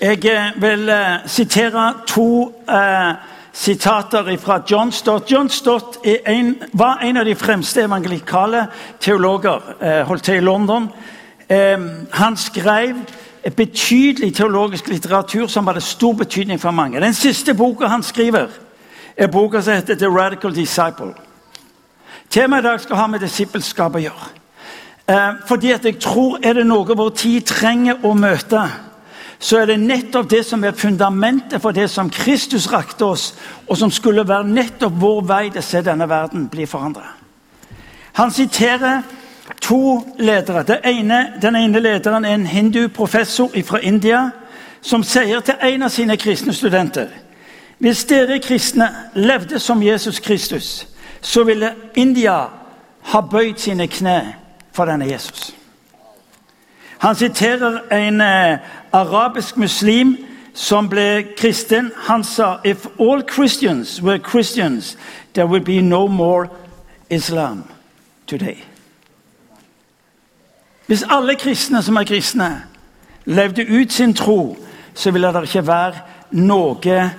Jeg eh, vil eh, sitere to eh, sitater fra John Stott. John Stott en, var en av de fremste evangelikale teologer. Eh, holdt til i London. Eh, han skrev betydelig teologisk litteratur som hadde stor betydning for mange. Den siste boka han skriver, er boka som heter 'The Radical Disciple'. Temaet i dag skal ha med disippelskap å gjøre. Eh, fordi at jeg tror er det noe vår tid trenger å møte, så er det nettopp det som er fundamentet for det som Kristus rakte oss, og som skulle være nettopp vår vei til å se denne verden bli forandra. Han siterer to ledere. Den ene, den ene lederen er en hindu-professor fra India som sier til en av sine kristne studenter Hvis dere kristne levde som Jesus Kristus, så ville India ha bøyd sine kne for denne Jesus. Han siterer en eh, arabisk muslim som ble kristen. Han sa If all Christians were Christians, there would be no more Islam today. Hvis alle kristne som er kristne, levde ut sin tro, så ville det ikke være noe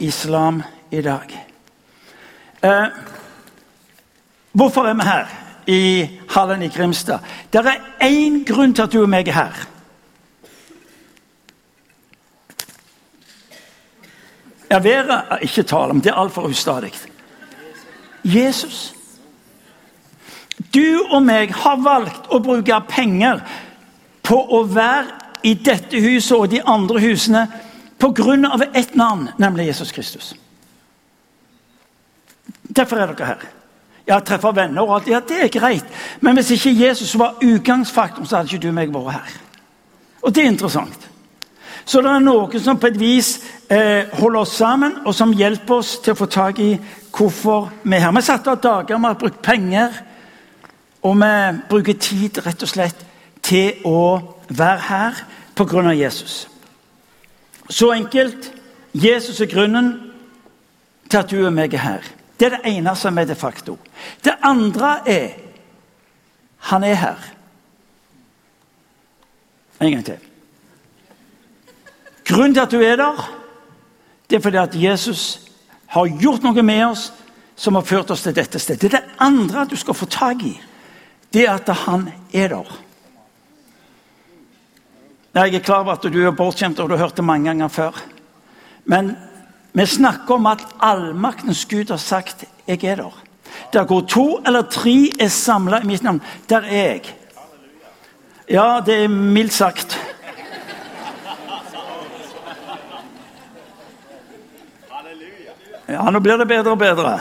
islam i dag. Eh, hvorfor er vi her i hallen i Grimstad? Det er én grunn til at du og meg er her. Ja, været ikke tale om, det er altfor ustadig. Jesus. Du og meg har valgt å bruke penger på å være i dette huset og de andre husene pga. ett navn, nemlig Jesus Kristus. Derfor er dere her. Ja, treffe venner og alt. Ja, det er greit. Men hvis ikke Jesus var utgangsfaktoren, så hadde ikke du og meg vært her. Og det er interessant. Så det er noen som på et vis eh, holder oss sammen, og som hjelper oss til å få tak i hvorfor vi er her. Vi satte av dager, vi har brukt penger. Og vi bruker tid rett og slett til å være her pga. Jesus. Så enkelt. Jesus er grunnen til at du og meg er her. Det er det ene som er de facto. Det andre er han er her. En gang til. Grunnen til at du er der, det er fordi at Jesus har gjort noe med oss som har ført oss til dette stedet. Det er det andre du skal få tak i det er at han er der. Jeg er klar over at du er bortskjemt og du har hørt det mange ganger før. Men vi snakker om at allmaktens Gud har sagt 'jeg er der'. Der går to eller tre er samla i mitt navn. Der er jeg. Ja, det er mildt sagt. Ja, nå blir det bedre og bedre.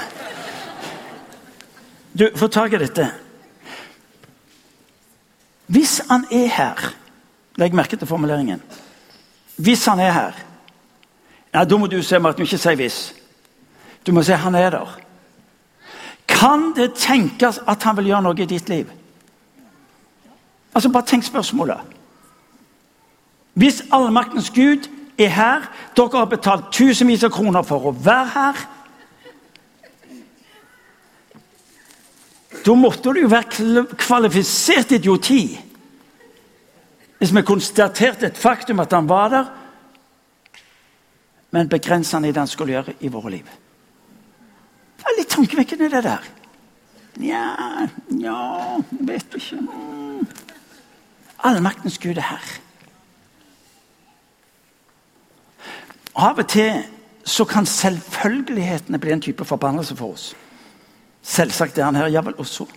Du, få tak i dette. Hvis han er her Legg merke til formuleringen. Hvis han er her ja, Da må du se meg at du ikke sier 'hvis'. Du må si 'han er der'. Kan det tenkes at han vil gjøre noe i ditt liv? Altså, Bare tenk spørsmålet. Hvis allmaktens Gud er her, dere har betalt tusenvis av kroner for å være her Da måtte du jo være kvalifisert idioti. Hvis vi konstaterte et faktum at han var der, men begrensende i det han skulle gjøre i våre liv. Det er litt tankevekkende, det der. Nja Nja, vet ikke mm. Allmaktens Gud er her. Av og til så kan selvfølgelighetene bli en type forbannelse for oss. Selvsagt er han her, ja vel også.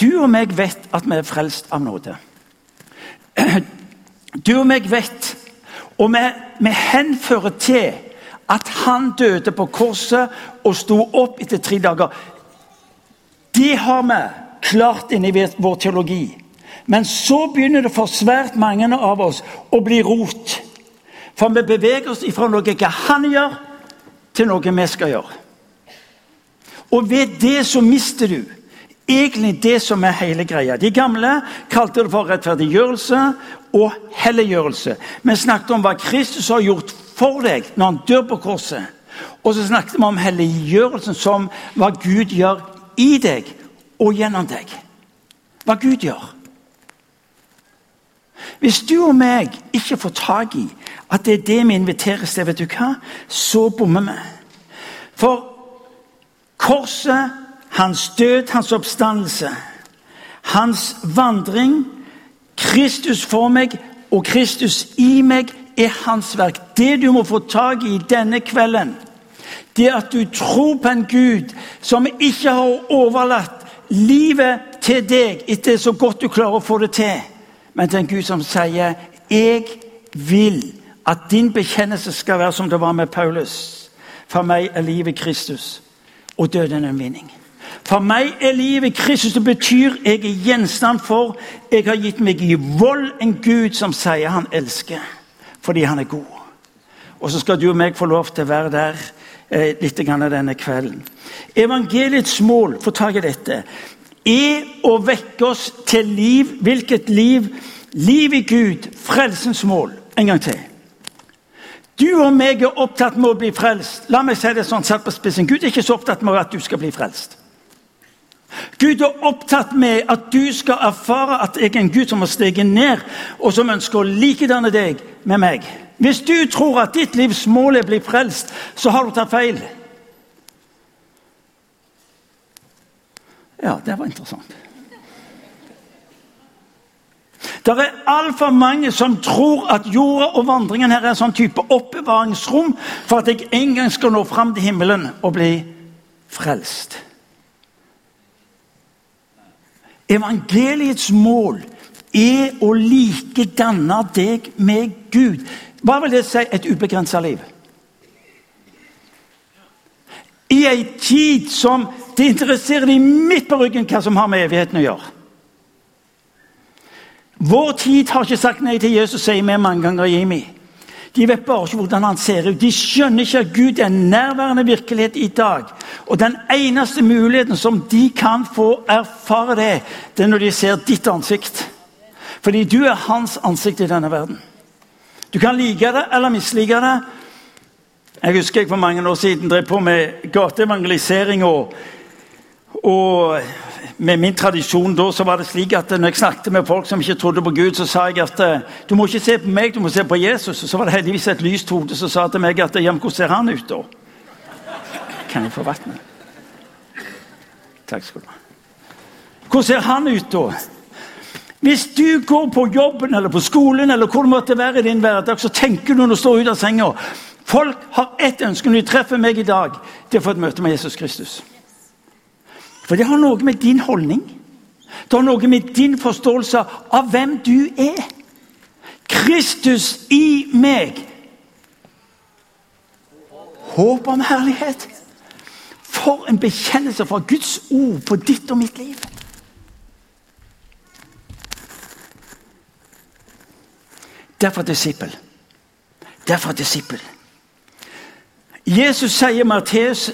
Du og meg vet at vi er frelst av nåde. Du og meg vet, og vi, vi henfører til at han døde på korset og sto opp etter tre dager. Det har vi klart inni vår teologi. Men så begynner det for svært mange av oss å bli rot. For vi beveger oss fra noe hva han gjør, til noe vi skal gjøre. Og ved det så mister du egentlig det som er hele greia. De gamle kalte det for rettferdiggjørelse og helliggjørelse. Vi snakket om hva Kristus har gjort for deg når han dør på korset. Og så snakket vi om helliggjørelsen som hva Gud gjør i deg og gjennom deg. hva Gud gjør. Hvis du og meg ikke får tak i at det er det vi inviteres til, vet du hva, så bommer vi. For korset, hans død, hans oppstandelse, hans vandring, Kristus for meg og Kristus i meg, er hans verk. Det du må få tak i denne kvelden, det at du tror på en Gud som ikke har overlatt livet til deg etter så godt du klarer å få det til, men til en Gud som sier 'Jeg vil at din bekjennelse skal være som det var med Paulus'. For meg er livet Kristus, og døden en vinning. For meg er livet Kristus. Det betyr jeg er gjenstand for Jeg har gitt meg i vold en Gud som sier han elsker fordi han er god. Og så skal du og meg få lov til å være der eh, litt denne kvelden. Evangeliets mål, få tak i dette, er å vekke oss til liv. Hvilket liv? Liv i Gud, frelsens mål. En gang til. Du og meg er opptatt med å bli frelst. La meg si det sånn, satt på spissen. Gud er ikke så opptatt med at du skal bli frelst. Gud er opptatt med at du skal erfare at jeg er en Gud som har steget ned, og som ønsker å likedanne deg med meg. Hvis du tror at ditt livs mål er å bli frelst, så har du tatt feil. Ja, det var interessant. Det er altfor mange som tror at jorda og vandringen her er en sånn type oppbevaringsrom for at jeg en gang skal nå fram til himmelen og bli frelst. Evangeliets mål er å likedanne deg med Gud. Hva vil det si et ubegrensa liv? I ei tid som det interesserer de midt på ryggen hva som har med evigheten å gjøre. Vår tid har ikke sagt nei til Jesus, sier vi mange ganger. Jimmy. De vet bare ikke hvordan han ser ut. De skjønner ikke at Gud er en nærværende virkelighet i dag. Og Den eneste muligheten som de kan få erfare det, det er når de ser ditt ansikt. Fordi du er hans ansikt i denne verden. Du kan like det eller mislike det. Jeg husker jeg for mange år siden drev på med gateevangelisering. og, og med min tradisjon da, så var det slik at når jeg snakket med folk som ikke trodde på Gud, så sa jeg at eh, du må ikke se på meg, du må se på Jesus. Og så var det heldigvis et lyst hode som sa til meg at ja, hvordan ser han ut da? Kan jeg få vannet? Takk skal du ha. Hvordan ser han ut da? Hvis du går på jobben eller på skolen, eller hvor det måtte være i din hverdag, så tenker du når du står ut av senga Folk har ett ønske når de treffer meg i dag. Det er å få et møte med Jesus Kristus. For det har noe med din holdning Det har noe med din forståelse av hvem du er. Kristus i meg. Håp om herlighet. For en bekjennelse fra Guds ord på ditt og mitt liv. Derfor disippel. Derfor disippel. Jesus sier Matteus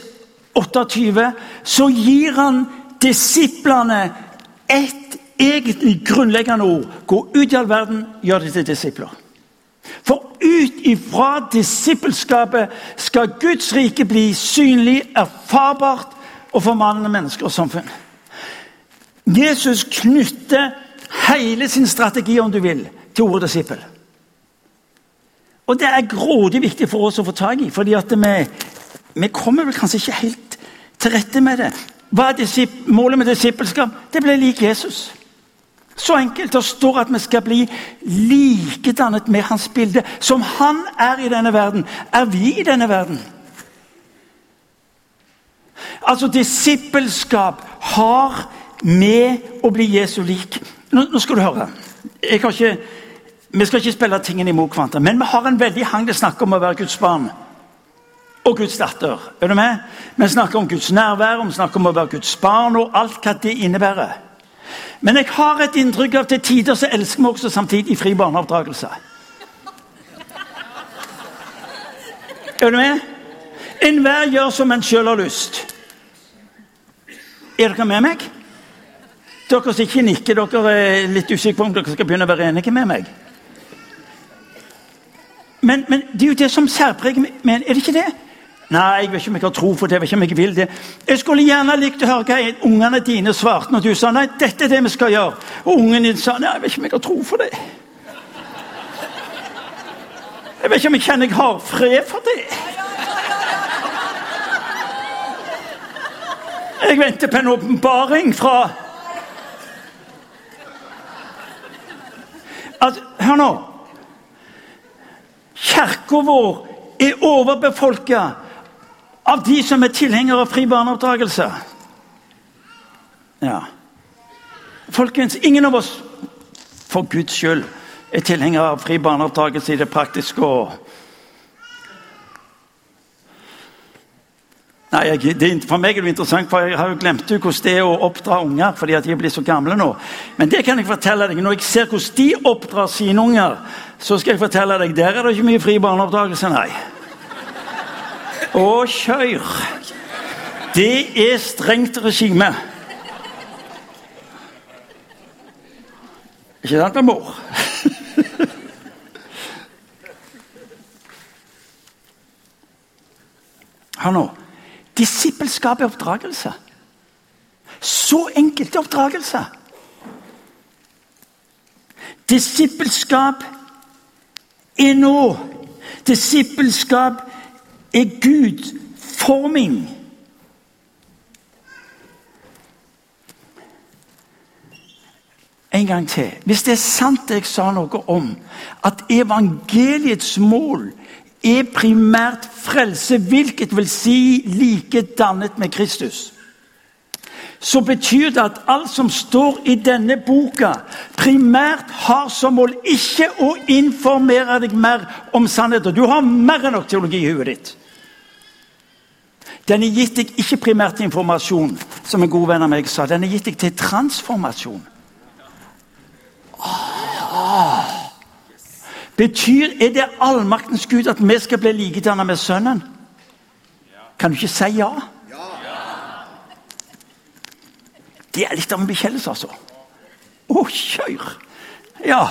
28, så gir han disiplene et egentlig grunnleggende ord. Gå ut i all verden, gjør det til disipler. For ut ifra disippelskapet skal Guds rike bli synlig, erfarbart og formannende mennesker og samfunn. Jesus knytter hele sin strategi om du vil, til ordet disippel. Og Det er grådig viktig for oss å få tak i, fordi at vi, vi kommer vel kanskje ikke helt til rette med det. Hva er målet med disippelskap? Det blir lik Jesus. Så enkelt. Det står at vi skal bli likedannet med hans bilde. Som han er i denne verden, er vi i denne verden. Altså, disippelskap har med å bli Jesu lik. Nå, nå skal du høre. Ikke, vi skal ikke spille tingene imot hverandre, men vi har en veldig hang til å snakke om å være Guds barn og Guds datter. Er du med? Vi snakker om Guds nærvær, vi snakker om å være Guds barn og alt hva det innebærer. Men jeg har et inntrykk av at til tider så elsker vi også samtidig fri barneoppdragelse. Er du med? Enhver gjør som en sjøl har lyst. Er dere med meg? Dere som ikke nikker, dere er litt usikre på om dere skal begynne å være enige med meg. Men, men det er jo det som særpreger meg. Er det ikke det? Nei, jeg vet ikke om jeg har tro for det. Jeg vet ikke om jeg vil det. Jeg skulle gjerne likt å høre hva ungene dine svarte når du sa nei, dette er det vi skal gjøre. Og ungen din sa nei, jeg vet ikke om jeg har tro for det. Jeg vet ikke om jeg kjenner jeg har fred for det. Jeg venter på en åpenbaring fra altså, Hør nå. Kirka vår er overbefolka av de som er tilhengere av fri barneoppdragelse. Ja. Folkens, ingen av oss, for Guds skyld, er tilhengere av fri barneoppdragelse i det praktiske. og Nei, jeg, det, For meg er det interessant, for jeg har jo glemt hvordan det er å oppdra unger. fordi at de blir så gamle nå. Men det kan jeg fortelle deg. Når jeg ser hvordan de oppdrar sine unger, så skal jeg fortelle deg, der er det ikke mye fri barneoppdragelse, nei. Å, kjør! Det er strengt regime. Ikke sant, med mor? Hør nå. Disippelskap er oppdragelse. Så enkelt er oppdragelse. Disippelskap er nå. Disippelskap er Gud forming. En gang til. Hvis det er sant det jeg sa noe om, at evangeliets mål er primært frelse, hvilket vil si likedannet med Kristus. Så betyr det at alt som står i denne boka, primært har som mål ikke å informere deg mer om sannheten. Du har mer enn nok teologi i huet ditt. Den er gitt deg ikke primært til informasjon, som en god venn av meg sa. Den er gitt deg til transformasjon. Ah. Betyr er det allmaktens Gud at vi skal bli likedannet med Sønnen? Kan du ikke si ja? Det er litt av en bekjennelse, altså. Å, kjør! Ja.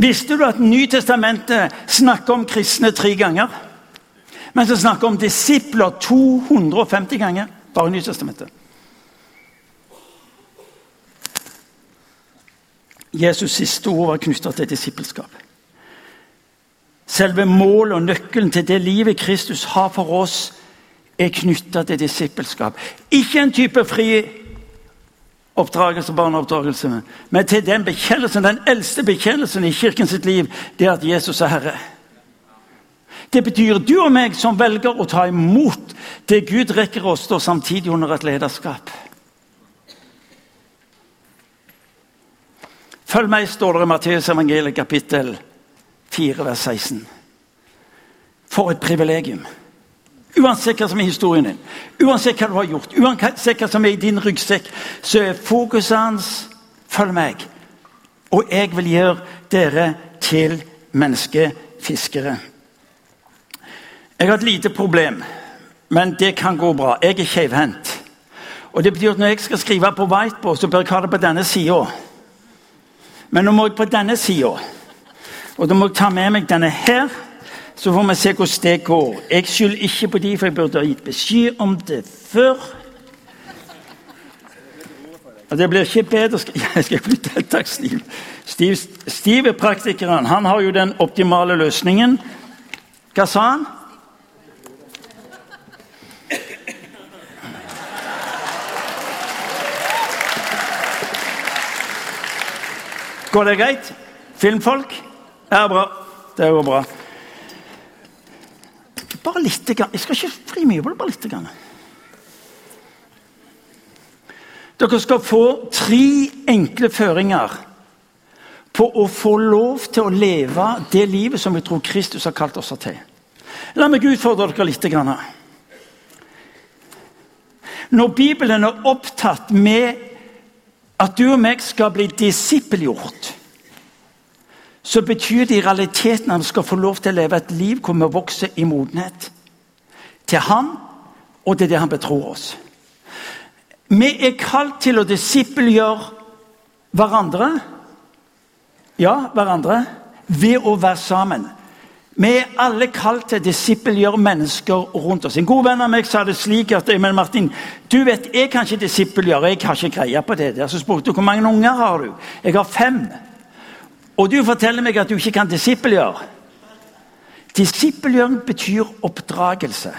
Visste du at Nytestamentet snakker om kristne tre ganger? Mens det snakker om disipler 250 ganger. Bare Nytestamentet. Jesus' siste ord var knytta til disippelskap. Selve målet og nøkkelen til det livet Kristus har for oss, er knytta til disippelskap. Ikke en type fri oppdragelse, barneoppdragelse, men til den bekjennelsen, den eldste bekjennelsen i kirken sitt liv, det er at Jesus er Herre. Det betyr du og meg som velger å ta imot det Gud rekker oss, står samtidig under et lederskap. Følg meg, står det i Matteus evangeliet kapittel 4, vers 16. For et privilegium. Uansett hva som er historien din, uansett hva du har gjort, uansett hva som er i din ryggsekk, så er fokuset hans 'følg meg'. Og jeg vil gjøre dere til menneskefiskere. Jeg har et lite problem, men det kan gå bra. Jeg er keivhendt. Og det betyr at når jeg skal skrive på whiteboard, så bør jeg ha det på denne sida. Men nå må jeg på denne sida. Og da må jeg ta med meg denne her, så får vi se hvordan det går. Jeg skylder ikke på de, for jeg burde ha gitt beskjed om det før. Og Det blir ikke bedre Jeg skal flytte Takk, Steve. Steve. Steve er praktikeren. Han har jo den optimale løsningen. Hva sa han? Går det greit? Filmfolk? Ja, bra. Det går bra. Bare litt. Jeg skal ikke fri mye på det, bare grann. Dere skal få tre enkle føringer på å få lov til å leve det livet som vi tror Kristus har kalt oss til. La meg utfordre dere litt. Når Bibelen er opptatt med at du og meg skal bli disippelgjort, så betyr det i realiteten at vi skal få lov til å leve et liv hvor vi vokser i modenhet. Til Han og til det Han betror oss. Vi er kalt til å disippelgjøre hverandre. Ja, hverandre. Ved å være sammen. Vi er alle kalt til å disippelgjøre mennesker rundt oss. En god venn av meg sa det slik at men Martin, du vet, jeg kan ikke disippelgjøre. Jeg har ikke greie på det. der. Så spurte hun hvor mange unger har du Jeg har fem. Og du forteller meg at du ikke kan disippelgjøre. Disippelgjøring betyr oppdragelse.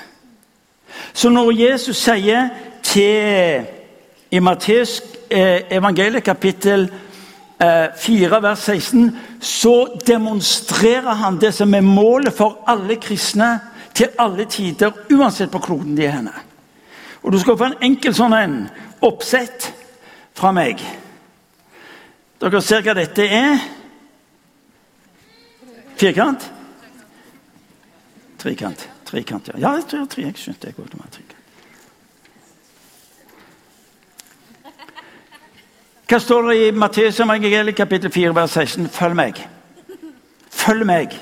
Så når Jesus sier til i Matteus eh, kapittel 4, eh, vers 16, så demonstrerer han det som er målet for alle kristne til alle tider, uansett på kloden de er henne. Og Du skal få en enkel sånn en oppsett fra meg. Dere ser hva dette er? Firkant? Trikant. Trekant, ja. ja jeg tror tre, jeg skjønte jeg godt om trikant. Hva står det i Matteus evangeliet kapittel 4, vers 16? Følg meg. Følg meg.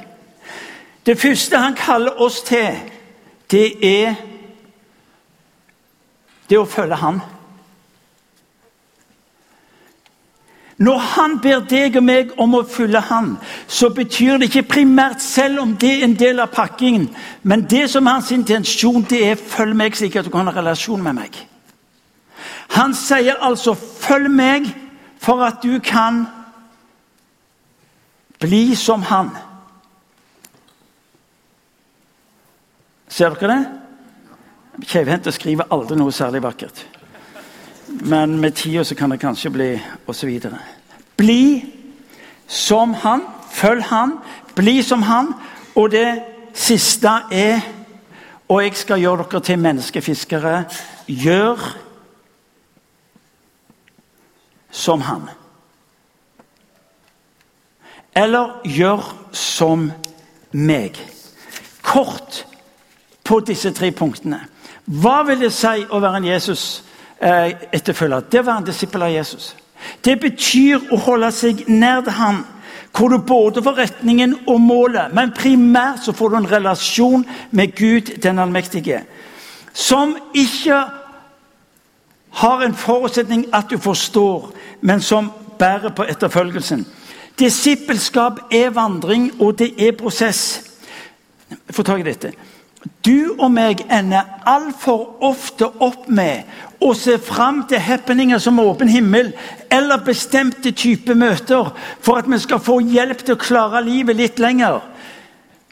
Det første han kaller oss til, det er det å følge han. Når han ber deg og meg om å følge han, så betyr det ikke primært selv om det er en del av pakkingen, men det som er hans intensjon, det er følg meg slik at du kan ha relasjon med meg. Han sier altså 'følg meg' for at du kan bli som han. Ser dere det? Keivhendte skriver aldri noe særlig vakkert. Men med tida kan det kanskje bli osv. Bli som han, følg han, bli som han. Og det siste er Og jeg skal gjøre dere til menneskefiskere. Gjør som han. Eller gjør som meg. Kort på disse tre punktene. Hva vil det si å være en Jesus-etterfølger? Eh, det å være en disippel av Jesus. Det betyr å holde seg nær til ham, hvor du både får retningen og målet. Men primært så får du en relasjon med Gud den allmektige. Som ikke har en forutsetning at du forstår, men som bærer på etterfølgelsen. Disippelskap er vandring, og det er prosess. Få tak i dette. Du og meg ender altfor ofte opp med å se fram til happeninger som åpen himmel eller bestemte typer møter for at vi skal få hjelp til å klare livet litt lenger.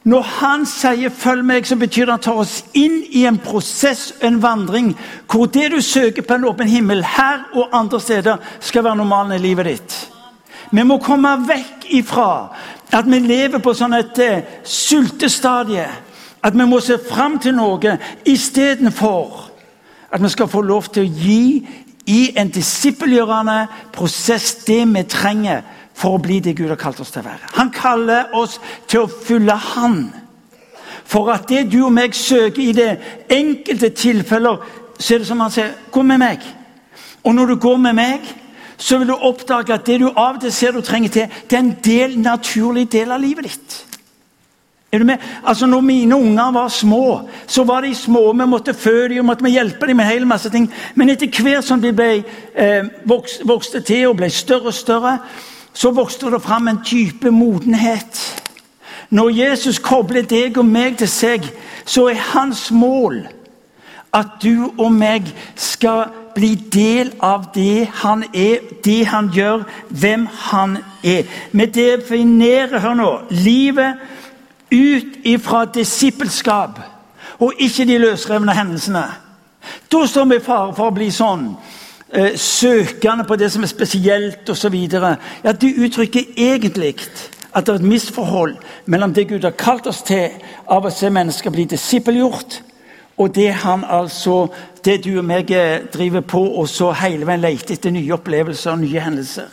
Når han sier 'følg meg', så betyr det han tar oss inn i en prosess, en vandring, hvor det du søker på en åpen himmel her og andre steder, skal være normalen i livet ditt. Vi må komme vekk ifra at vi lever på sånn et uh, sultestadie. At vi må se fram til noe istedenfor at vi skal få lov til å gi i en disippelgjørende prosess det vi trenger for å bli det Gud har kalt oss til å være. Han kaller oss til å følge Han. For at det du og meg søker i det enkelte tilfeller, så er det som han sier Gå med meg. Og når du går med meg, så vil du oppdage at det du av og til ser du trenger til, det er en del, naturlig del av livet ditt. Er du med? Altså når mine unger var små, så var de små. Vi måtte fø dem og måtte hjelpe dem med en hel masse ting. Men etter hvert som de ble, eh, vokste til og ble større og større, så vokste det fram en type modenhet. Når Jesus kobler deg og meg til seg, så er hans mål at du og meg skal bli del av det han er, det han gjør, hvem han er. Vi definerer hør nå, livet ut ifra disippelskap og ikke de løsrevne hendelsene. Da står vi i fare for å bli sånn eh, søkende på det som er spesielt osv. Ja, det uttrykker egentlig at det er et misforhold mellom det Gud har kalt oss til av å se mennesker bli disippelgjort, og det han altså, det du og meg eh, driver på og så hele veien leter etter nye opplevelser og nye hendelser.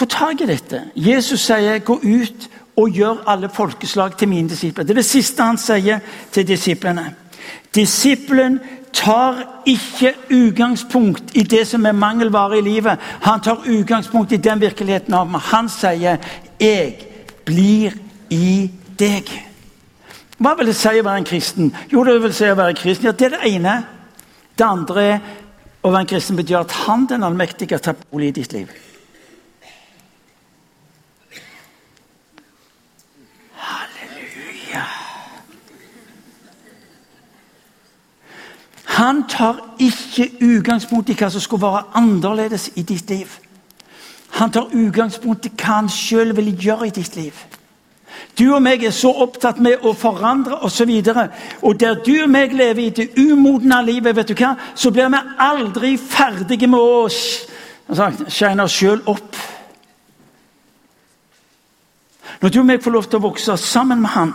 Få tak i dette. Jesus sier 'gå ut og gjør alle folkeslag til mine disipler'. Det er det siste han sier til disiplene. Disippelen tar ikke utgangspunkt i det som er mangelvare i livet. Han tar utgangspunkt i den virkeligheten Han sier 'Jeg blir i deg'. Hva vil det si å være en kristen? Jo, det vil si å være kristen. Ja, Det er det ene. Det andre er å være en kristen betyr at Han den allmektige tar bolig i ditt liv. Han tar ikke utgangspunkt i hva som skulle være annerledes i ditt liv. Han tar utgangspunkt i hva han sjøl vil gjøre i ditt liv. Du og meg er så opptatt med å forandre osv. Og, så og der du og meg lever i det umodne livet, vet du hva, så blir vi aldri ferdige med å shine oss sjøl opp. Når du og meg får lov til å vokse sammen med Han,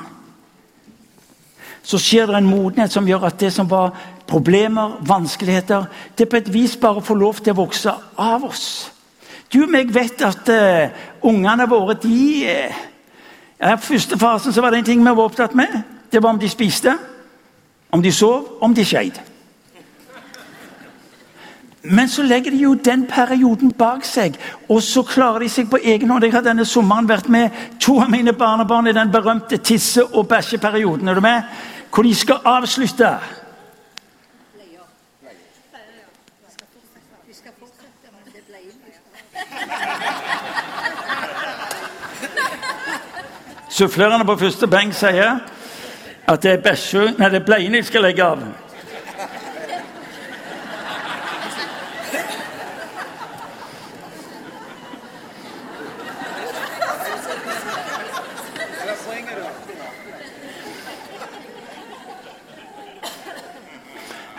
så skjer det en modenhet som gjør at det som var problemer, vanskeligheter, det på et vis bare får lov til å vokse av oss. Du og meg vet at uh, ungene våre de uh, I første fasen så var det en ting vi var opptatt med. Det var om de spiste, om de sov, om de skeid. Men så legger de jo den perioden bak seg, og så klarer de seg på egen hånd. Jeg har denne sommeren vært med to av mine barnebarn i den berømte tisse- og bæsjeperioden. Er du med? Hvor de skal avslutte. Sufflørene på første benk sier at det er, nei, det er bleien jeg skal legge av.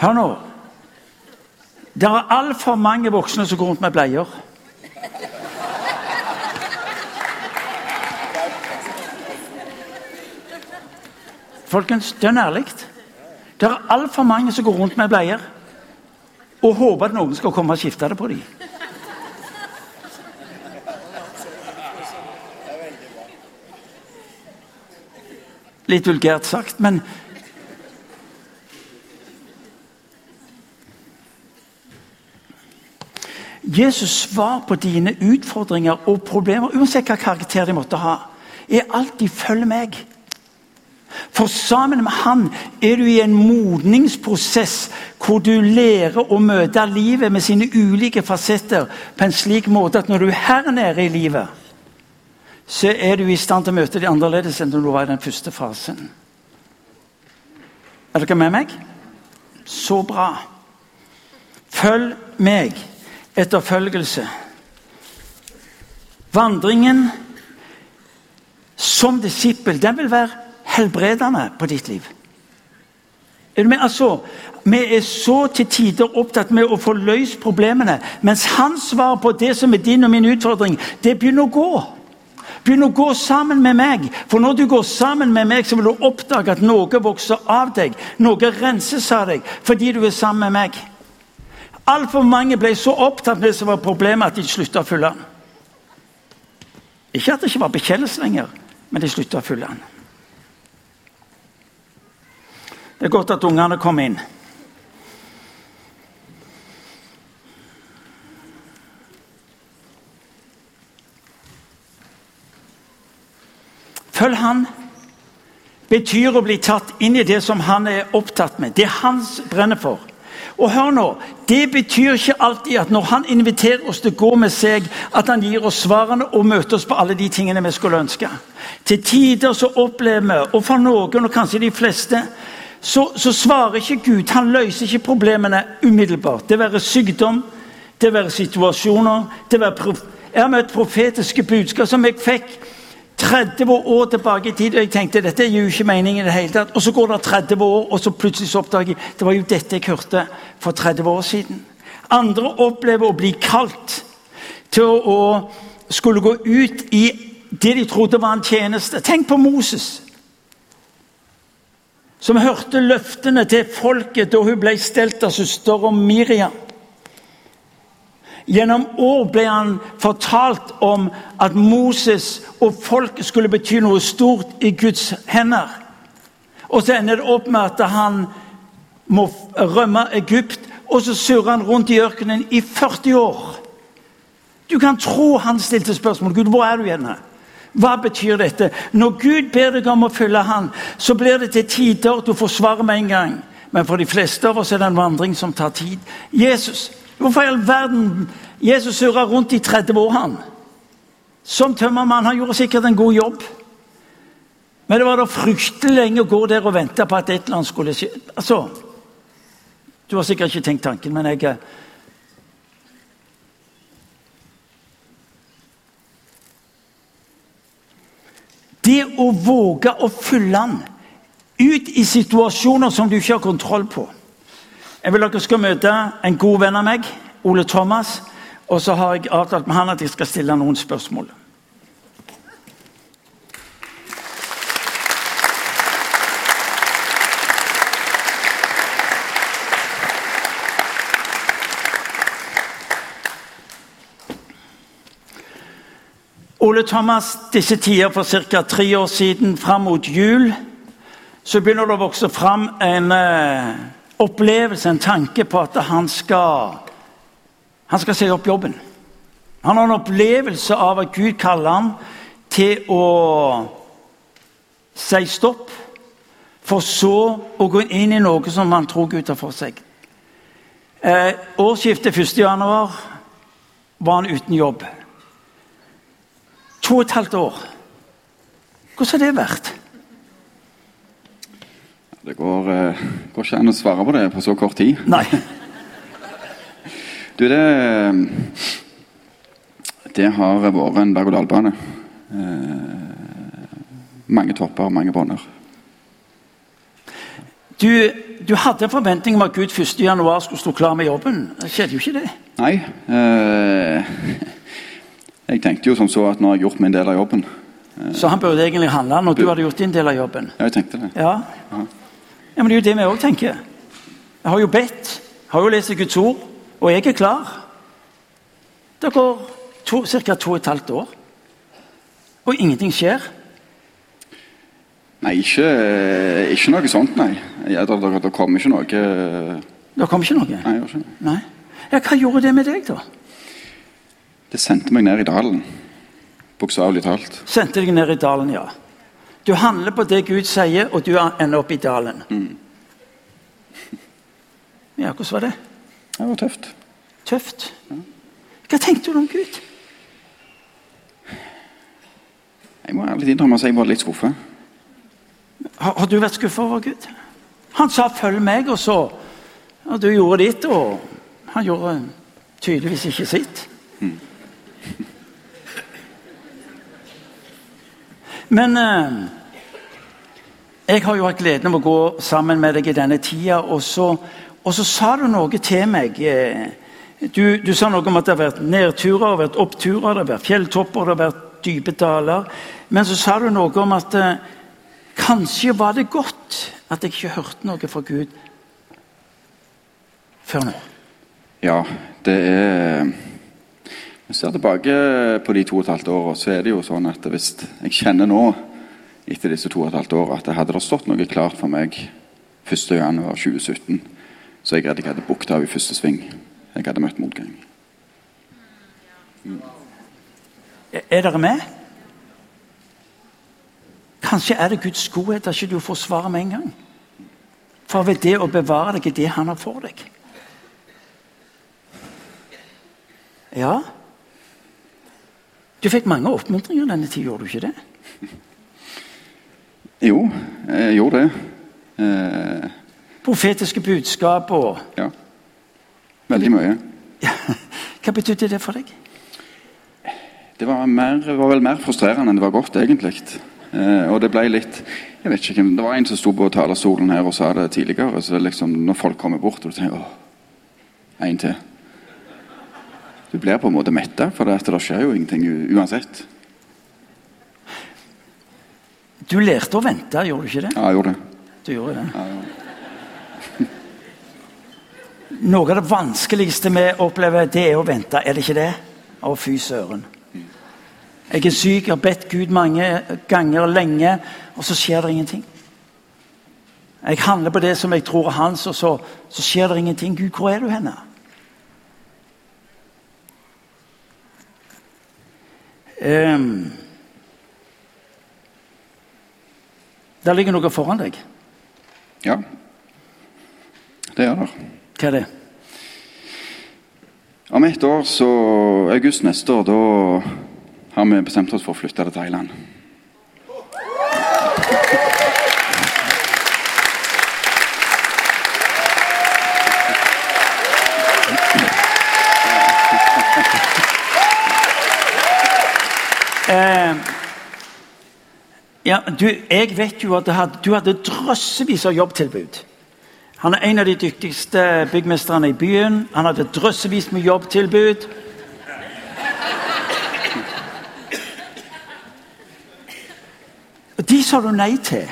Hør nå. Det er altfor mange voksne som går rundt med bleier. Folkens, det er ærlig. Det er altfor mange som går rundt med bleier og håper at noen skal komme og skifte det på dem. Litt vulgært sagt, men Jesus' svar på dine utfordringer og problemer, uansett hva karakter de måtte ha, er alltid 'følg meg'. For sammen med han er du i en modningsprosess hvor du lærer å møte livet med sine ulike fasetter på en slik måte at når du er her nede i livet, så er du i stand til å møte de annerledes enn du var i den første fasen. Er dere med meg? Så bra. Følg meg etterfølgelse. Vandringen som disippel den vil være helbredende på ditt liv. Altså, Vi er så til tider opptatt med å få løst problemene, mens hans svar på det som er din og min utfordring, det begynner å gå. Begynn å gå sammen med meg. For når du går sammen med meg, så vil du oppdage at noe vokser av deg. Noe renses av deg fordi du er sammen med meg. Altfor mange ble så opptatt med det som var problemet, at de slutta å følge han. Ikke at det ikke var bekjennelse lenger, men de slutta å følge han. Det er godt at ungene kom inn. Følg han betyr å bli tatt inn i det som han er opptatt med. Det hans brenner for. Og hør nå, Det betyr ikke alltid at når han inviterer oss til å gå med seg, at han gir oss svarene og møter oss på alle de tingene vi skulle ønske. Til tider så opplever vi, og for noen, og kanskje de fleste, så, så, svarer ikke Gud. Han løser ikke problemene umiddelbart. Det være sykdom, det være situasjoner det være Jeg har møtt profetiske budskap som jeg fikk 30 år tilbake i tid. og Jeg tenkte dette er jo ikke meningen i det hele tatt. Og så går det 30 år, og så plutselig så oppdager jeg det var jo dette jeg hørte for 30 år siden. Andre opplever å bli kalt til å skulle gå ut i det de trodde var en tjeneste. Tenk på Moses som hørte løftene til folket da hun ble stelt av søster Miriam. Gjennom år ble han fortalt om at Moses og folket skulle bety noe stort i Guds hender. Og så ender det opp med at han må rømme Egypt, og så surrer han rundt i ørkenen i 40 år. Du kan tro han stilte spørsmål. Gud, hvor er du igjen? Hva betyr dette? Når Gud ber deg om å følge Han, så blir det til tider du får svar med en gang. Men for de fleste av oss er det en vandring som tar tid. Jesus, Hvorfor i all verden Jesus surra rundt i 30 år, han? Som tømmermann. Han gjorde sikkert en god jobb. Men det var da fryktelig lenge å gå der og vente på at et eller annet skulle skje. Altså, Du har sikkert ikke tenkt tanken, men jeg eh, Det å våge å fylle den ut i situasjoner som du ikke har kontroll på. Jeg vil dere skal møte en god venn av meg, Ole Thomas. Og så har jeg avtalt med han at jeg skal stille noen spørsmål. Ole Thomas, disse tider for ca. tre år siden, fram mot jul, så begynner det å vokse fram en eh, opplevelse, en tanke på at han skal, han skal si opp jobben. Han har en opplevelse av at Gud kaller ham til å si stopp, for så å gå inn i noe som han tror Gud har for seg. Eh, årsskiftet 1.1 var han uten jobb. To og et halvt år. Hvordan har det vært? Det går, eh, går ikke an å svare på det på så kort tid. Nei. Du, det Det har vært en berg-og-dal-bane. Eh, mange topper, mange bånder. Du, du hadde en forventning om at Gud 1.1 skulle stå klar med jobben. Det skjedde jo ikke det. Nei. Eh, jeg tenkte jo som så at nå har jeg gjort min del av jobben. Så han burde egentlig handle når du hadde gjort din del av jobben. Ja, jeg tenkte det. Ja, ja men det er jo det vi òg tenker. Jeg har jo bedt, jeg har jo lest Guds ord, og jeg er klar. Det går ca. to og et halvt år, og ingenting skjer. Nei, ikke, ikke noe sånt, nei. Jeg, det, det, det kom ikke noe Det kom ikke noe? Nei, ikke. Nei. Ja, Hva gjorde det med deg, da? Det sendte meg ned i dalen. Bokstavelig talt. Sendte deg ned i dalen, ja. Du handler på det Gud sier, og du ender opp i dalen. Ja, hvordan var det? Det var tøft. Tøft. Hva tenkte du om Gud? Jeg må ærlig innrømme at jeg var litt skuffet. Har, har du vært skuffa over Gud? Han sa 'følg meg', og så Og du gjorde ditt, og han gjorde tydeligvis ikke sitt. Men eh, jeg har jo hatt gleden av å gå sammen med deg i denne tida, og så, og så sa du noe til meg. eh, Du, du, sa noe om at det har vært nedturer, og vært oppturer, det har vært fjelltopper, det har vært dype daler. Men så sa du noe om at eh, kanskje var det godt at jeg ikke hørte noe fra Gud før nå. Ja, det er Når jeg ser tilbake på de to og et halvt åra, så er det jo sånn at hvis jeg kjenner nå, etter disse to og et halvt åra, at det hadde det stått noe klart for meg 1.1.2017, så jeg redd jeg hadde bukta av i første sving. Jeg hadde møtt motgang. Er er dere med? Kanskje er det Guds godhet at ikke du får svaret med en gang. For ved det å bevare deg i det han har for deg. Ja. Du fikk mange oppmuntringer denne tida, gjorde du ikke det? Jo, jeg gjorde det. Eh, Profetiske budskap og ja. Veldig mye. Hva betydde det for deg? Det var, mer, var vel mer frustrerende enn det var godt, egentlig. Eh, og det ble litt jeg vet ikke, Det var en som sto på talerstolen her og sa det tidligere. så liksom, Når folk kommer bort og du tenker åh, en til. Du blir på en måte metta, for det, det skjer jo ingenting uansett. Du lærte å vente, gjorde du ikke det? Ja, jeg gjorde det. Du gjorde det. Ja, ja. Noe av det vanskeligste vi opplever, det er å vente. Er det ikke det? Å, fy søren. Jeg er syk, jeg har bedt Gud mange ganger lenge, og så skjer det ingenting. Jeg handler på det som jeg tror er hans, og så, så skjer det ingenting. Gud, hvor er du henne? Um, der ligger noe foran deg. ja. Det gjør det. Hva er det? Om ett år, så august neste år, da har vi bestemt oss for å flytte til Thailand. Eh, ja, du, jeg vet jo at du hadde, du hadde drøssevis av jobbtilbud. Han er en av de dyktigste byggmesterne i byen. Han hadde drøssevis med jobbtilbud. Og de sa du nei til.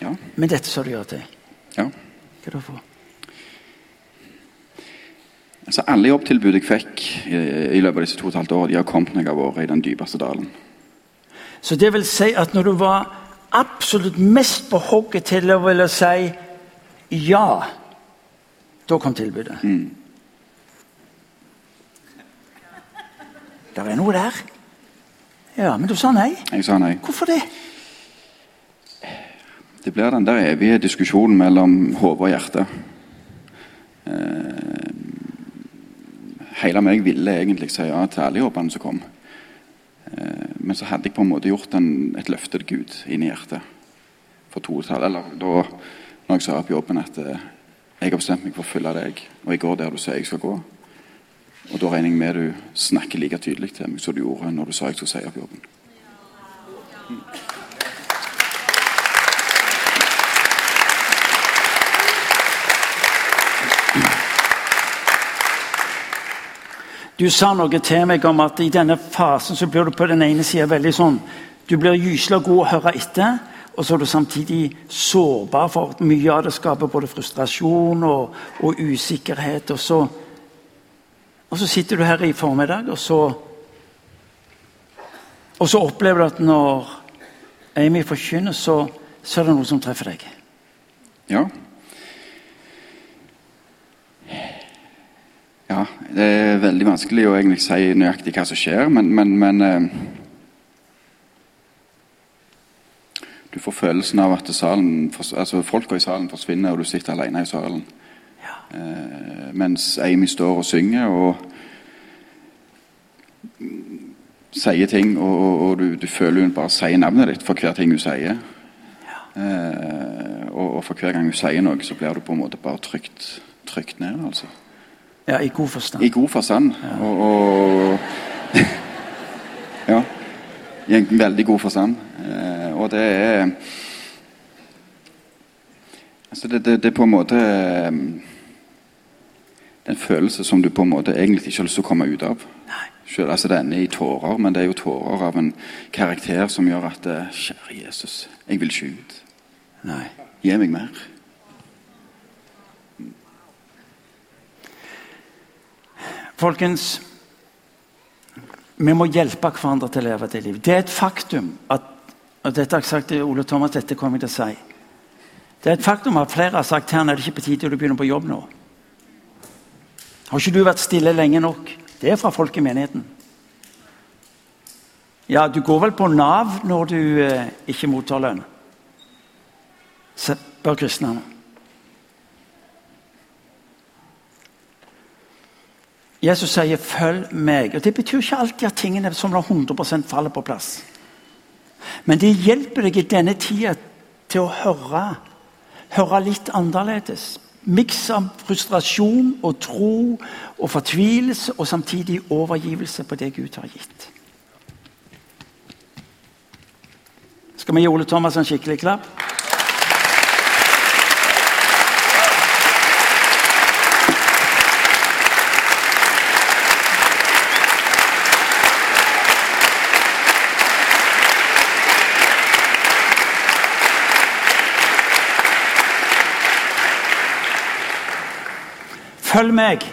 Ja. Men dette sa du ja til. ja. Hva da for? Altså, alle jobbtilbud jeg fikk i, i løpet av disse to og et halvt årene, de har kommet når jeg har vært i den dypeste dalen. Så det vil si at når du var absolutt mest på hogget til å ville si ja, da kom tilbudet. Det er noe der. Ja, men du sa nei. Jeg sa nei. Hvorfor det? Det blir den der evige diskusjonen mellom hode og hjerte. Eh, hele meg ville egentlig si ja til alle jobbene som kom. Eh, men så hadde jeg på en måte gjort en, et løfte til Gud inn i hjertet. For to tall, eller da når jeg sa opp jobben at eh, jeg har bestemt meg for å følge deg, og jeg går der du sier jeg skal gå. Og da regner jeg med du snakker like tydelig til meg som du gjorde når du sa jeg skulle si opp jobben. Du sa noe til meg om at i denne fasen så blir du på den ene sida veldig sånn Du blir gyselig god å høre etter, og så er du samtidig sårbar for at mye av det skaper både frustrasjon og, og usikkerhet. Og så, og så sitter du her i formiddag, og så Og så opplever du at når Amy forkynner, så, så er det noe som treffer deg. Ja. Ja, det er veldig vanskelig å egentlig si nøyaktig hva som skjer, men, men, men eh, Du får følelsen av at salen, altså folka i salen forsvinner, og du sitter alene i salen. Eh, mens Amy står og synger og sier ting, og, og, du, du føler hun bare sier navnet ditt for hver ting hun sier. Eh, og, og for hver gang hun sier noe, så blir du på en måte bare trykt, trykt ned. altså. Ja, I god forstand. I god forstand. Og, og Ja. I en veldig god forstand. Eh, og det er Altså, det, det, det er på en måte eh, en følelse som du på en måte egentlig ikke har lyst til å komme ut av. Nei. Selv, altså Det ender i tårer, men det er jo tårer av en karakter som gjør at eh, Kjære Jesus, jeg vil ikke ut. Nei. Gi meg mer. Folkens, vi må hjelpe hverandre til å leve det livet. Det er et faktum at og dette har jeg sagt til Ole Thomas, dette kommer jeg til å si. Det er et faktum at flere har sagt her er det ikke på tide å begynne på jobb nå. Har ikke du vært stille lenge nok? Det er fra folk i menigheten. Ja, du går vel på Nav når du eh, ikke mottar lønn? Spør kristne. Jesus sier 'følg meg'. og Det betyr ikke alltid at tingene som er 100% faller på plass. Men det hjelper deg i denne tida til å høre, høre litt annerledes. Miks av frustrasjon og tro og fortvilelse og samtidig overgivelse på det Gud har gitt. Skal vi gi Ole Thomas en skikkelig klapp? Følg meg.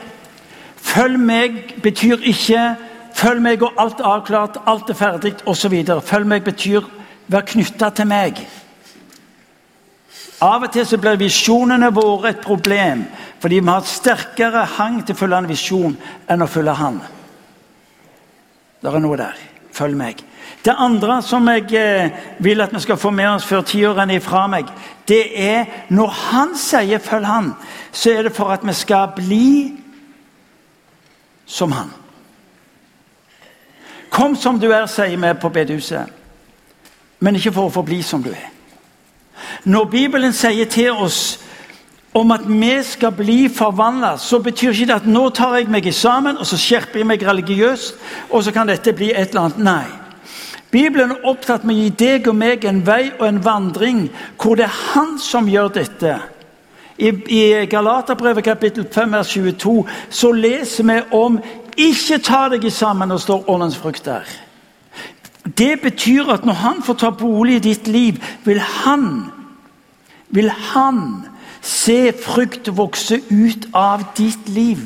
Følg meg betyr ikke følg meg og alt er avklart, alt er ferdig osv. Følg meg betyr vær knytta til meg. Av og til så blir visjonene våre et problem fordi vi har et sterkere hang til å følge en visjon enn å følge Han. Det er noe der. Følg meg. Det andre som jeg eh, vil at vi skal få med oss før tiårene er fra meg, det er når han sier 'følg han', så er det for at vi skal bli som han. Kom som du er, sier vi på bedehuset, men ikke for å forbli som du er. Når Bibelen sier til oss om at vi skal bli forvandla, så betyr ikke det at nå tar jeg meg sammen og så skjerper jeg meg religiøst, og så kan dette bli et eller annet. Nei. Bibelen er opptatt med å gi deg og meg en vei og en vandring hvor det er Han som gjør dette. I, i Galaterbrevet kapittel 5 vers 22 så leser vi om 'ikke ta deg sammen' og står åndens frukt der. Det betyr at når han får ta bolig i ditt liv, vil han, vil han se frukt vokse ut av ditt liv.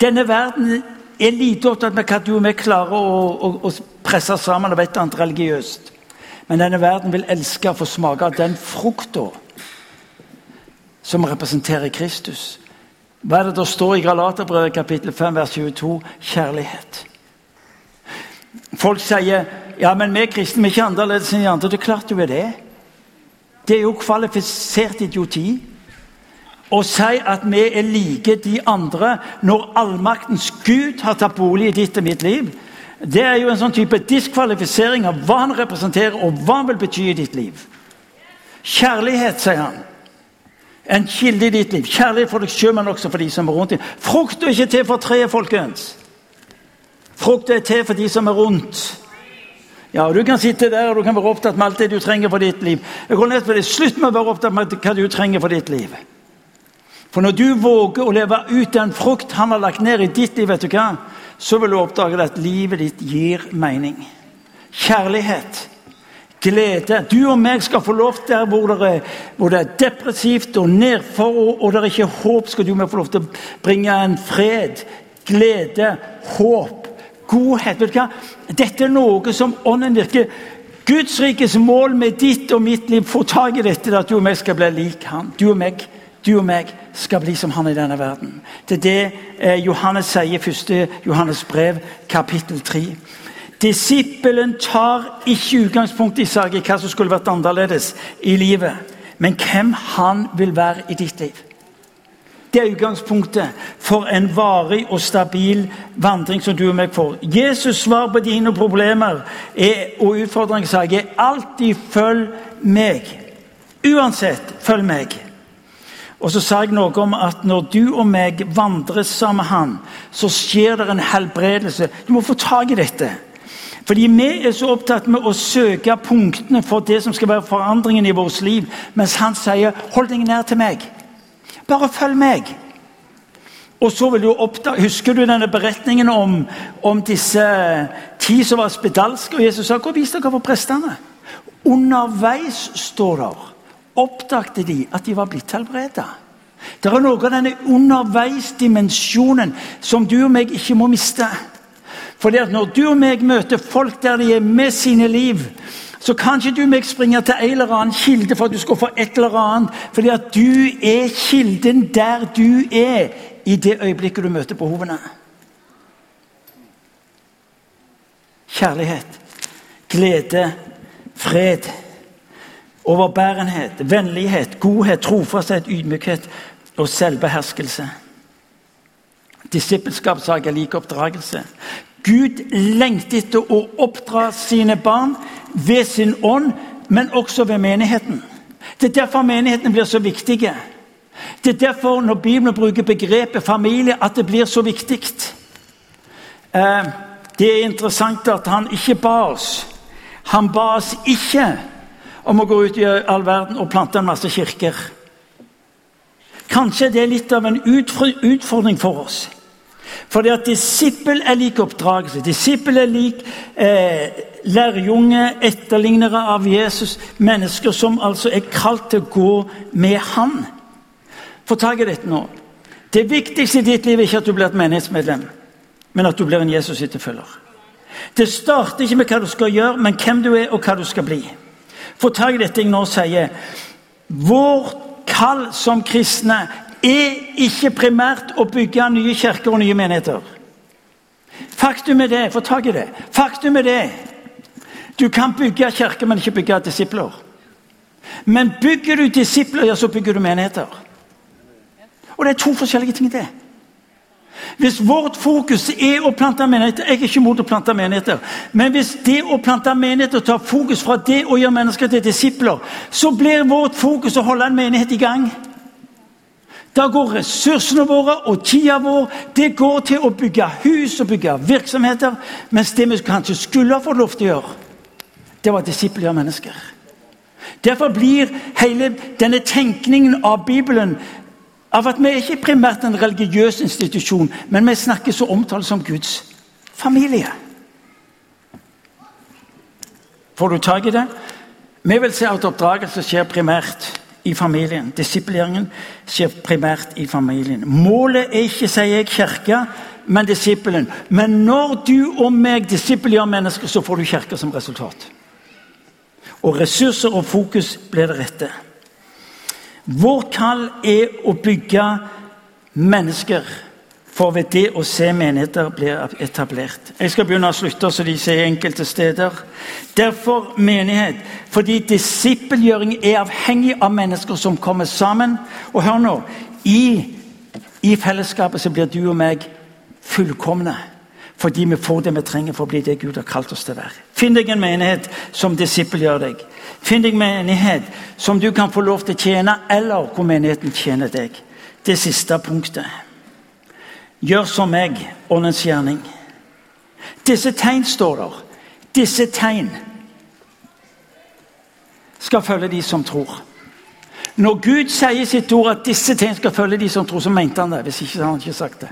Denne verden er lite opptatt med hva du og vi klarer å, å, å presse sammen av et eller annet religiøst. Men denne verden vil elske å få smake av den frukta som representerer Kristus. Hva er det da står i Galaterbrevet kapittel 5 vers 22? Kjærlighet. Folk sier ja, men vi kristne er ikke annerledes enn de andre. Det er klart du er det. Det er jo kvalifisert idioti å si at vi er like de andre når allmaktens Gud har tatt bolig i ditt og mitt liv. Det er jo en sånn type diskvalifisering av hva han representerer og hva han vil bety i ditt liv. Kjærlighet, sier han. En kilde i ditt liv. Kjærlighet for deg sjøl, men også for de som er rundt deg. Frukt er ikke til for treet, folkens. Frukt er til for de som er rundt. Ja, og Du kan sitte der og du kan være opptatt med alt det du trenger for ditt liv. Jeg går ned på det. Slutt med å være opptatt med hva du trenger for ditt liv. For når du våger å leve ut den frukt han har lagt ned i ditt liv, vet du hva? så vil du oppdage at livet ditt gir mening. Kjærlighet, glede. Du og meg skal få lov der hvor det er, hvor det er depressivt og nedfor, og, og det er ikke håp, skal du og meg få lov til å bringe en fred, glede, håp, godhet. Vet du hva? Dette er noe som ånden virker. Guds rikes mål med ditt og mitt liv, får tak i dette, at du og meg skal bli lik han. Du og meg du og meg skal bli som han i denne verden. Det er det eh, Johannes sier i 1. Johannes brev, kapittel 3. Disippelen tar ikke utgangspunkt i seg hva som skulle vært annerledes i livet, men hvem han vil være i ditt liv. Det er utgangspunktet for en varig og stabil vandring som du og meg får. Jesus' svar på dine problemer er, og utfordringer er alltid 'følg meg'. Uansett, følg meg. Og så sa jeg noe om at når du og meg vandrer sammen med Han, så skjer det en helbredelse. Du må få tak i dette. Fordi vi er så opptatt med å søke punktene for det som skal være forandringen i vårt liv, mens han sier 'hold deg nær til meg'. Bare følg meg. Og så vil du oppdage, Husker du denne beretningen om, om disse ti som var spedalske? Og Jesus sa 'gå og dere for prestene'. Underveis står der oppdagte de at de var blitt helbreda. Det er noe av denne underveisdimensjonen som du og meg ikke må miste. Fordi at Når du og meg møter folk der de er med sine liv, så kanskje du må springe til en eller annen kilde for at du skal få et eller annet. Fordi at du er kilden der du er i det øyeblikket du møter behovene. Kjærlighet, glede, fred Overbærenhet, vennlighet, godhet, trofasthet, ydmykhet og selvbeherskelse. Disippelskapssak er lik oppdragelse. Gud lengter etter å oppdra sine barn ved sin ånd, men også ved menigheten. Det er derfor menighetene blir så viktige. Det er derfor når Bibelen bruker begrepet familie, at det blir så viktig. Eh, det er interessant at han ikke ba oss. Han ba oss ikke om å gå ut i all verden og plante en masse kirker. Kanskje det er litt av en utfordring for oss. Fordi at disippel er lik oppdragelse. Disippel er lik eh, lærjunge, etterlignere av Jesus. Mennesker som altså er kalt til å gå med Han. Få tak i dette nå. Det viktigste i ditt liv er ikke at du blir et menighetsmedlem, men at du blir en Jesus-etterfølger. Det starter ikke med hva du skal gjøre, men hvem du er og hva du skal bli. Få tak i dette jeg nå sier. Vår kall som kristne er ikke primært å bygge nye kirker og nye menigheter. Faktum er det. Få tak i det. Faktum er det. Du kan bygge kirker, men ikke bygge disipler. Men bygger du disipler, ja, så bygger du menigheter. Og det er to forskjellige ting. det. Hvis vårt fokus er å plante menigheter Jeg er ikke imot å plante menigheter. Men hvis det å plante menigheter tar fokus fra det å gjøre mennesker til disipler, så blir vårt fokus å holde en menighet i gang. Da går ressursene våre og tida vår det går til å bygge hus og bygge virksomheter. Mens det vi kanskje skulle ha fått lov til å gjøre, det var disippelgjøre mennesker. Derfor blir hele denne tenkningen av Bibelen av at vi ikke primært en religiøs institusjon, men vi snakker så omtalt som Guds familie. Får du tak i det? Vi vil se at oppdragelse skjer primært i familien. Disipleringen skjer primært i familien. Målet er ikke, sier jeg, kirka, men disippelen. Men når du og meg disippelgjør mennesker, så får du kirke som resultat. Og ressurser og fokus blir det rette. Vår kall er å bygge mennesker for ved det å se menigheter blir etablert. Jeg skal begynne å slutte, så de sier enkelte steder. Derfor menighet, fordi disippelgjøring er avhengig av mennesker som kommer sammen. Og hør nå i, i fellesskapet så blir du og meg fullkomne. Fordi vi får det vi trenger for å bli det Gud har kalt oss til å være. Finn deg en menighet som disippelgjør deg. Finn deg en menighet som du kan få lov til å tjene, eller hvor menigheten tjener deg. Det siste punktet. Gjør som meg, åndens gjerning. Disse tegn står der. Disse tegn skal følge de som tror. Når Gud sier sitt ord at disse tegn skal følge de som tror, så mente han det. hvis ikke han ikke sagt det.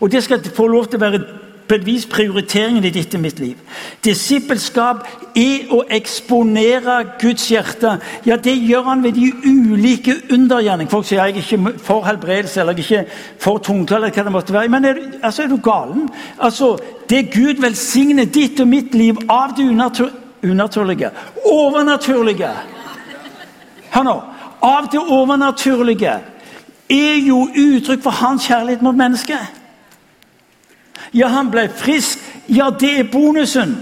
Og Det skal få lov til å være på et vis prioriteringen i ditt og mitt liv. Disippelskap er å eksponere Guds hjerte. Ja, Det gjør han ved de ulike undergjerning. Folk sier jeg er ikke for helbredelse eller jeg er ikke for eller hva det måtte være. Men er, altså, er du galen? Altså, Det Gud velsigner ditt og mitt liv av det unatur unaturlige, overnaturlige Hør nå. Av det overnaturlige er jo uttrykk for hans kjærlighet mot mennesket. Ja, han ble frisk. Ja, det er bonusen.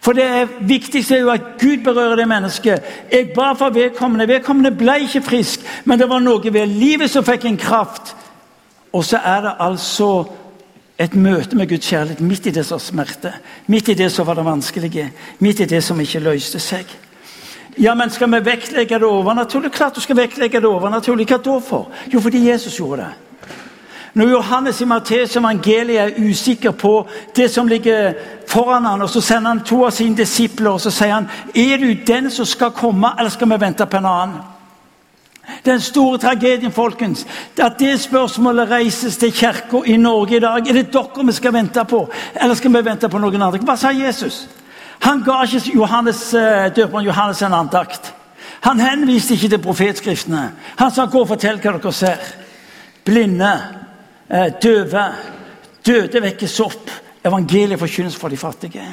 For det viktigste er jo at Gud berører det mennesket. Jeg ba for vedkommende. Vedkommende ble ikke frisk, men det var noe ved livet som fikk en kraft. Og så er det altså et møte med Guds kjærlighet midt i det som smerte. Midt i det som var det vanskelige. Midt i det som ikke løste seg. Ja, men Skal vi vektlegge det overnaturlig? Klart du skal vektlegge det overnaturlig. Hva da for? Jo, fordi Jesus gjorde det. Når Johannes i Matteus evangeliet er usikker på det som ligger foran han, og så sender han to av sine disipler og så sier han, er du den som skal komme, eller skal vi vente på en annen? Den store tragedien folkens, at det spørsmålet reises til kirka i Norge i dag. Er det dere vi skal vente på, eller skal vi vente på noen andre? Hva sa Jesus? Han ga ikke Johannes, eh, døperen Johannes en andakt. Han henviste ikke til profetskriftene. Han sa 'gå og fortell hva dere ser'. Blinde, døve, døde vekkes opp. Evangeliet forkynnes for de fattige.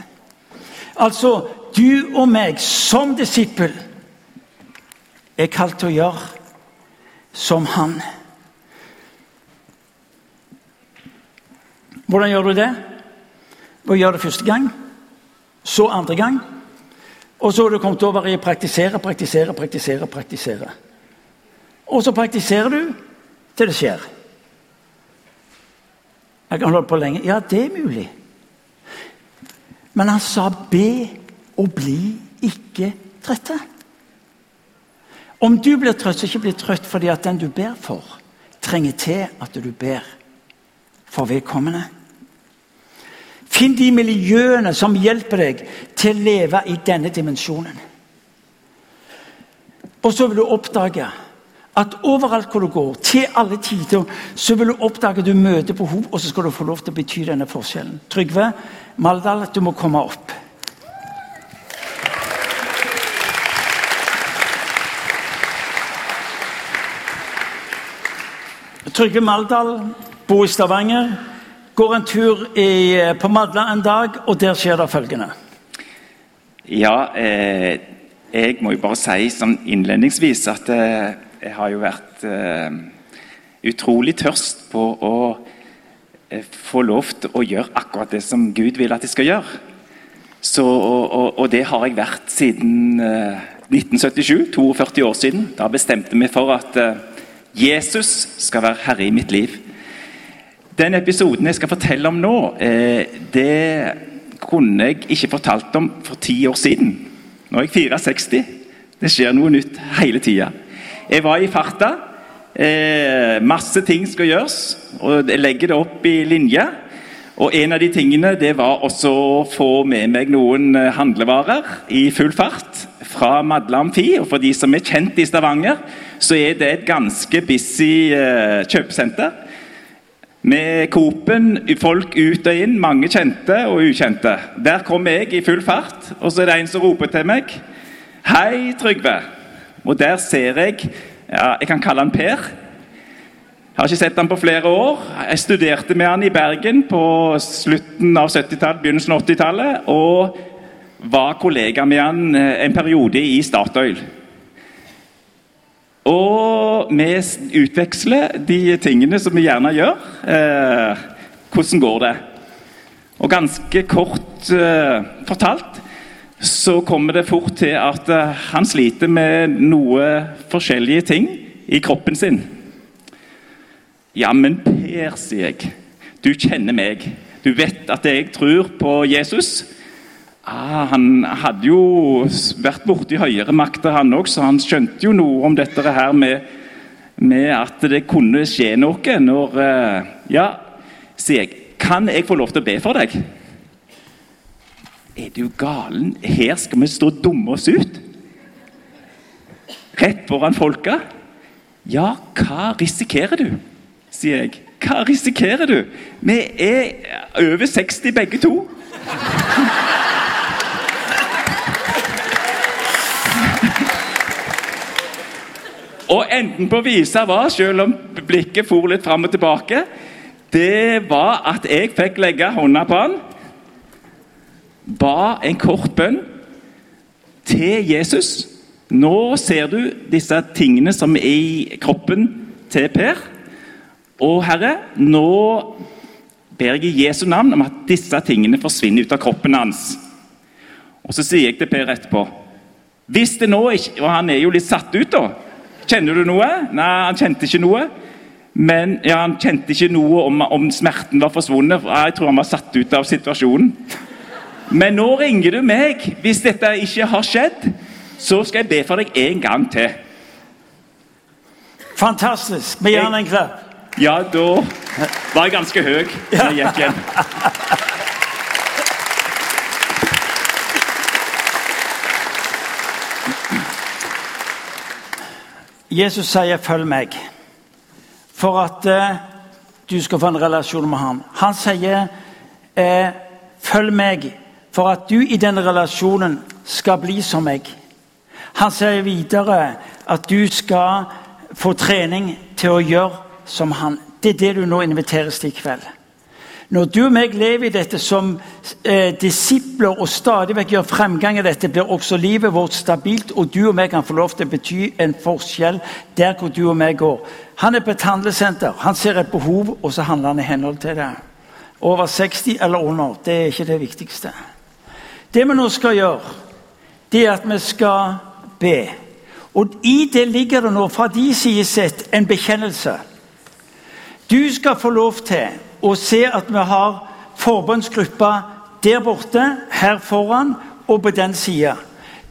Altså, du og meg som disippel er kalt til å gjøre som han. Hvordan gjør du det? Ved å gjøre det første gang, så andre gang. Og så har du kommet over i å praktisere, praktisere, praktisere. praktisere. Og så praktiserer du til det skjer. Jeg kan holde på lenge. Ja, det er mulig. Men han sa 'be og bli ikke trøtte'. Om du blir trøtt, så ikke bli trøtt fordi at den du ber for, trenger til at du ber for vedkommende. Finn de miljøene som hjelper deg til å leve i denne dimensjonen. Og så vil du oppdage at overalt hvor du går, til alle tider, så vil du oppdage at du møter behov, og så skal du få lov til å bety denne forskjellen. Trygve Maldal, du må komme opp. Trygve Maldal bor i Stavanger. Går en tur i, på Madla en dag, og der skjer det følgende. Ja, eh, jeg må jo bare si sånn innledningsvis at eh, jeg har jo vært eh, utrolig tørst på å eh, få lov til å gjøre akkurat det som Gud vil at jeg skal gjøre. Så, og, og, og, det har jeg vært siden eh, 1977, 42 år siden. Da bestemte vi for at eh, Jesus skal være herre i mitt liv. Den episoden jeg skal fortelle om nå, eh, det kunne jeg ikke fortalt om for ti år siden. Nå er jeg 64. Det skjer noe nytt hele tida. Jeg var i farta. Eh, masse ting skal gjøres, og jeg legger det opp i linje. Og En av de tingene det var også å få med meg noen eh, handlevarer i full fart fra Madla Amfi. Og for de som er kjent i Stavanger, så er det et ganske busy eh, kjøpesenter. Med Coop-en, folk ut og inn, mange kjente og ukjente. Der kom jeg i full fart, og så er det en som roper til meg. Hei, Trygve. Og der ser jeg ja, Jeg kan kalle han Per. Jeg har ikke sett han på flere år. Jeg studerte med han i Bergen på slutten av 70-tallet, begynnelsen av 80-tallet. Og var kollega med han eh, en periode i Statoil. Og vi utveksler de tingene som vi gjerne gjør. Eh, hvordan går det? Og ganske kort eh, fortalt så kommer det fort til at eh, han sliter med noe forskjellige ting i kroppen sin. Ja, men Per, sier jeg, du kjenner meg. Du vet at jeg tror på Jesus. Ah, han hadde jo vært borti høyere makter, han òg, så han skjønte jo noe om dette her med, med at det kunne skje noe når eh, Ja, sier jeg, kan jeg få lov til å be for deg? Er du galen? Her skal vi stå dumme oss ut? Rett foran folka? Ja, hva risikerer du? sier jeg. Hva risikerer du? Vi er over 60 begge to. Og enden på visa var, selv om blikket for litt fram og tilbake, det var at jeg fikk legge hånda på han, ba en kort bønn til Jesus. Nå ser du disse tingene som er i kroppen til Per. Og Herre, nå ber jeg i Jesu navn om at disse tingene forsvinner ut av kroppen hans. Og så sier jeg til Per etterpå Hvis det nå ikke Og han er jo litt satt ut, da. Kjenner du noe? Nei, han kjente ikke noe. Men ja, han kjente ikke noe om, om smerten var forsvunnet. Jeg tror han var satt ut av situasjonen. Men nå ringer du meg. Hvis dette ikke har skjedd, så skal jeg be for deg en gang til. Fantastisk. Gir han en klapp. Ja, da var jeg ganske høy da jeg gikk hjem. Jesus sier 'følg meg', for at eh, du skal få en relasjon med ham. Han sier eh, 'følg meg', for at du i den relasjonen skal bli som meg. Han sier videre at du skal få trening til å gjøre som han. Det er det du nå inviteres til i kveld. Når du og meg lever i dette som eh, disipler og stadig vekk gjør fremgang i dette, blir også livet vårt stabilt, og du og meg kan få lov til å bety en forskjell der hvor du og meg går. Han er på et handlesenter, han ser et behov, og så handler han i henhold til det. Over 60 eller under, det er ikke det viktigste. Det vi nå skal gjøre, det er at vi skal be. Og i det ligger det nå fra de side sett en bekjennelse. Du skal få lov til å se at vi har forbundsgruppa der borte, her foran og på den sida.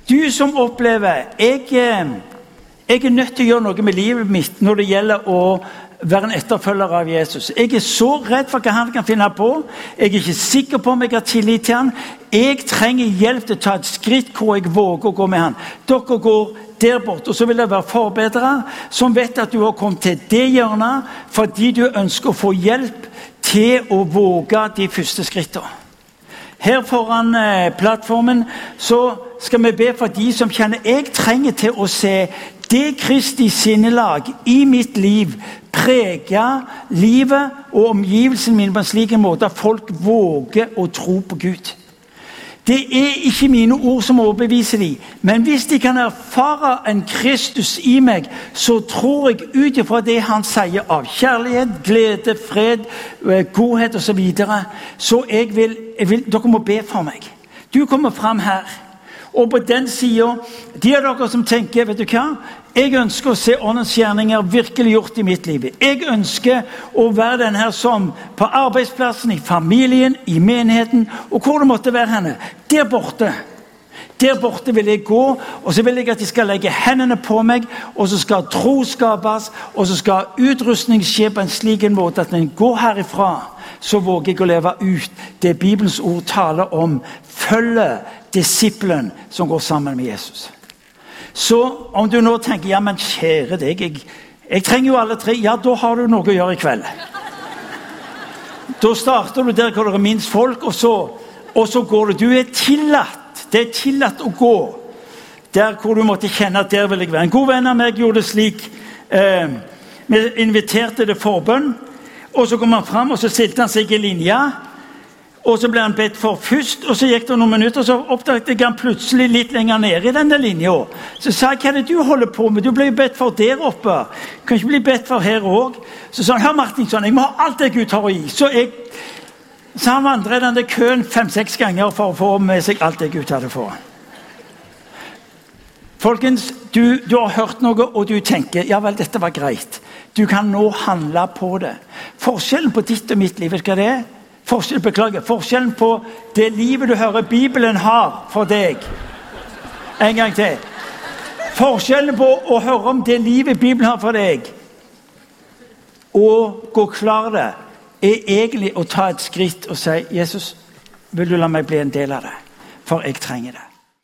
Du som opplever jeg, jeg er nødt til å gjøre noe med livet mitt når det gjelder å være en etterfølger av Jesus. Jeg er så redd for hva han kan finne på. Jeg er ikke sikker på om jeg har tillit til han. Jeg trenger hjelp til å ta et skritt hvor jeg våger å gå med han. Dere går der borte. Og så vil det være forbedrere som vet at du har kommet til det hjørnet fordi du ønsker å få hjelp til å våge de første skrittene. Her foran eh, plattformen så skal vi be for de som kjenner jeg trenger til å se det Kristi sinnelag i mitt liv preger livet og omgivelsene mine på en slik måte at folk våger å tro på Gud. Det er ikke mine ord som overbeviser dem, men hvis de kan erfare en Kristus i meg, så tror jeg ut ifra det han sier av kjærlighet, glede, fred, eh, godhet osv. Så, videre, så jeg vil, jeg vil, dere må be for meg. Du kommer fram her. Og på den sida De av dere som tenker vet du hva, jeg ønsker å se Åndens gjerninger virkelig gjort i mitt liv. Jeg ønsker å være den her som på arbeidsplassen, i familien, i menigheten og hvor det måtte være henne. Der borte Der borte vil jeg gå, og så vil jeg at de skal legge hendene på meg, og så skal tro skapes, og så skal utrustning skje på en slik måte at når en går herifra, så våger jeg å leve ut det Bibelens ord taler om. Følge disippelen som går sammen med Jesus. Så om du nå tenker ja, men kjære deg, jeg, jeg trenger jo alle tre, ja, da har du noe å gjøre i kveld. Da starter du der hvor det er minst folk, og så, og så går du. Du er tillatt det er tillatt å gå der hvor du måtte kjenne at der vil jeg være. En god venn av meg gjorde det slik. Eh, vi inviterte til forbønn. og Så kom han fram og så stilte han seg i linja. Og Så ble han bedt for først, og så gikk det noen minutter, og så oppdaget jeg han plutselig litt lenger nede i denne linja. Så sa jeg hva er det du holder på med? Du ble jo bedt for der oppe. Kan ikke bli bedt for her òg. Så sa han hør Martinsson, jeg må ha alt det Gud har å gi. Så jeg så han vandret denne køen fem-seks ganger for å få med seg alt det Gud hadde for Folkens, du, du, har hørt noe, og du tenker ja vel, dette var greit. Du kan nå handle på det. Forskjellen på ditt og mitt liv hva det er? Forskjellen, beklager, forskjellen på det livet du hører Bibelen har for deg En gang til. Forskjellen på å høre om det livet Bibelen har for deg, og gå klar det er egentlig å ta et skritt og si 'Jesus, vil du la meg bli en del av det?' For jeg trenger det.